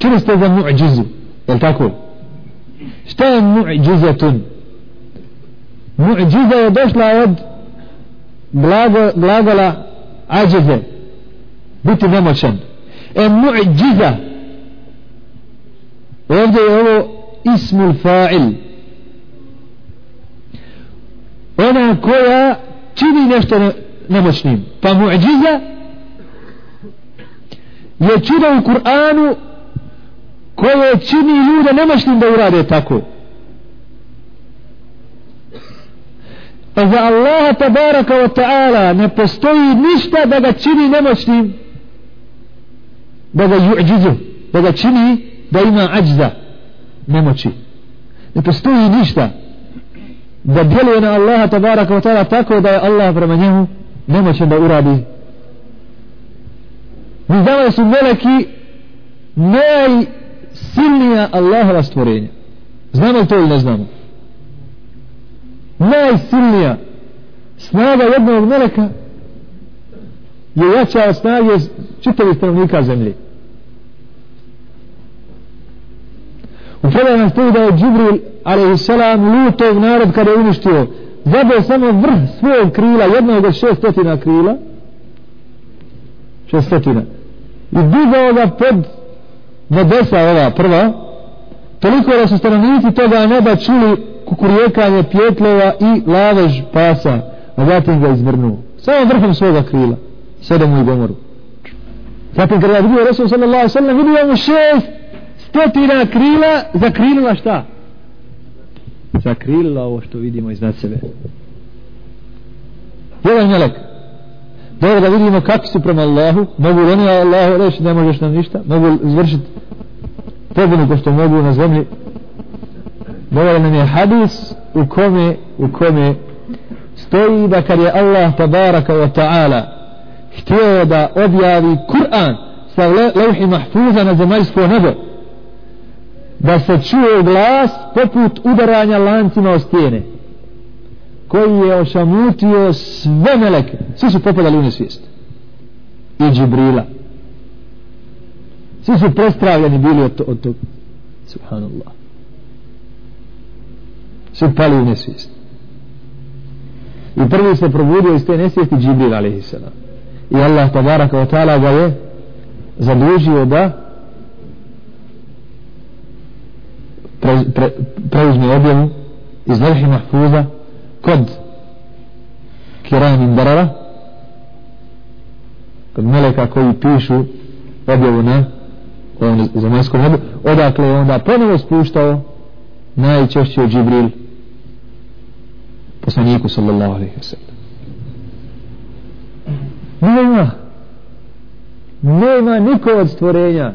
كم أستاذ معجز يلتاكل اشتاي معجزة. معجزة يدوش لا يد. بلاغ لا عجزة بيت نموشن المعجزة إيه ويبدأ هو اسم الفاعل. أنا كويا تيني نشتا نموشنين فمعجزة. يتيني القرآن koje čini ljude nemoćnim da urade tako. Pa za Allaha tabaraka wa ta'ala ne postoji ništa da ga čini nemoćnim da ga ju'đizu da ga čini da ima ađza nemoći. Ne postoji ništa da djeluje na Allaha tabaraka wa ta'ala tako da je Allah prema njemu nemoćan da uradi. Mi znamo da su meleki silnija Allahova stvorenja znamo li to ili ne znamo najsilnija snaga jednog meleka je jača od snage čitavih stanovnika zemlje u predajama stoji da je Džibril a.s. lutov narod kada je uništio zabio samo vrh svojeg krila jednog od šestotina krila šestotina i digao ga pod nebesa ova prva. Toliko da su stanovnici toga neba čuli kukurijekanje pjetlova i lavež pasa a zatim ga izvrnuo samo vrhom svoga krila sedemu i gomoru. Zatim kada je vidio Resul sallallahu sallam vidio mu šest stotina krila zakrilila šta? Zakrilila ovo što vidimo iznad sebe. Jedan melek dobro da vidimo kakvi su prema Allahu. Mogu li oni Allahu reći ne možeš nam ništa? Mogu izvršiti pobunu ko što mogu na zemlji? Dobro nam je hadis u kome u kome stoji da kad je Allah tabaraka wa ta'ala htio da objavi Kur'an sa levhi mahfuza na zemaljsko nebo da se čuje glas poput udaranja lancima o stijene koji je ošamutio sve meleke. Svi su popadali u nesvijest. I Džibrila. Svi su prestravljeni bili od, od tog. Subhanallah. Svi pali u nesvijest. I prvi se probudio iz te nesvijesti Džibril a.s. i Allah tabaraka wa ta'ala ga je zadužio da pre, pre, preuzme objavu iz vrhi mahfuza kod kiramin barara kod meleka koji pišu objavu na ovom zemaljskom nebu odakle je onda ponovo spuštao najčešće Džibril poslaniku sallallahu alaihi wa sallam nema nema niko od stvorenja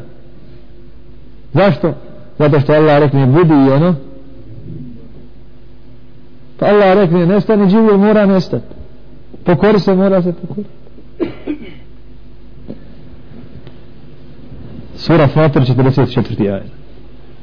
zašto? zato što Allah rekne budi i ono pa ne rekne nestane živio mora nestati pokori se mora se pokori sura Fatir 44. ajet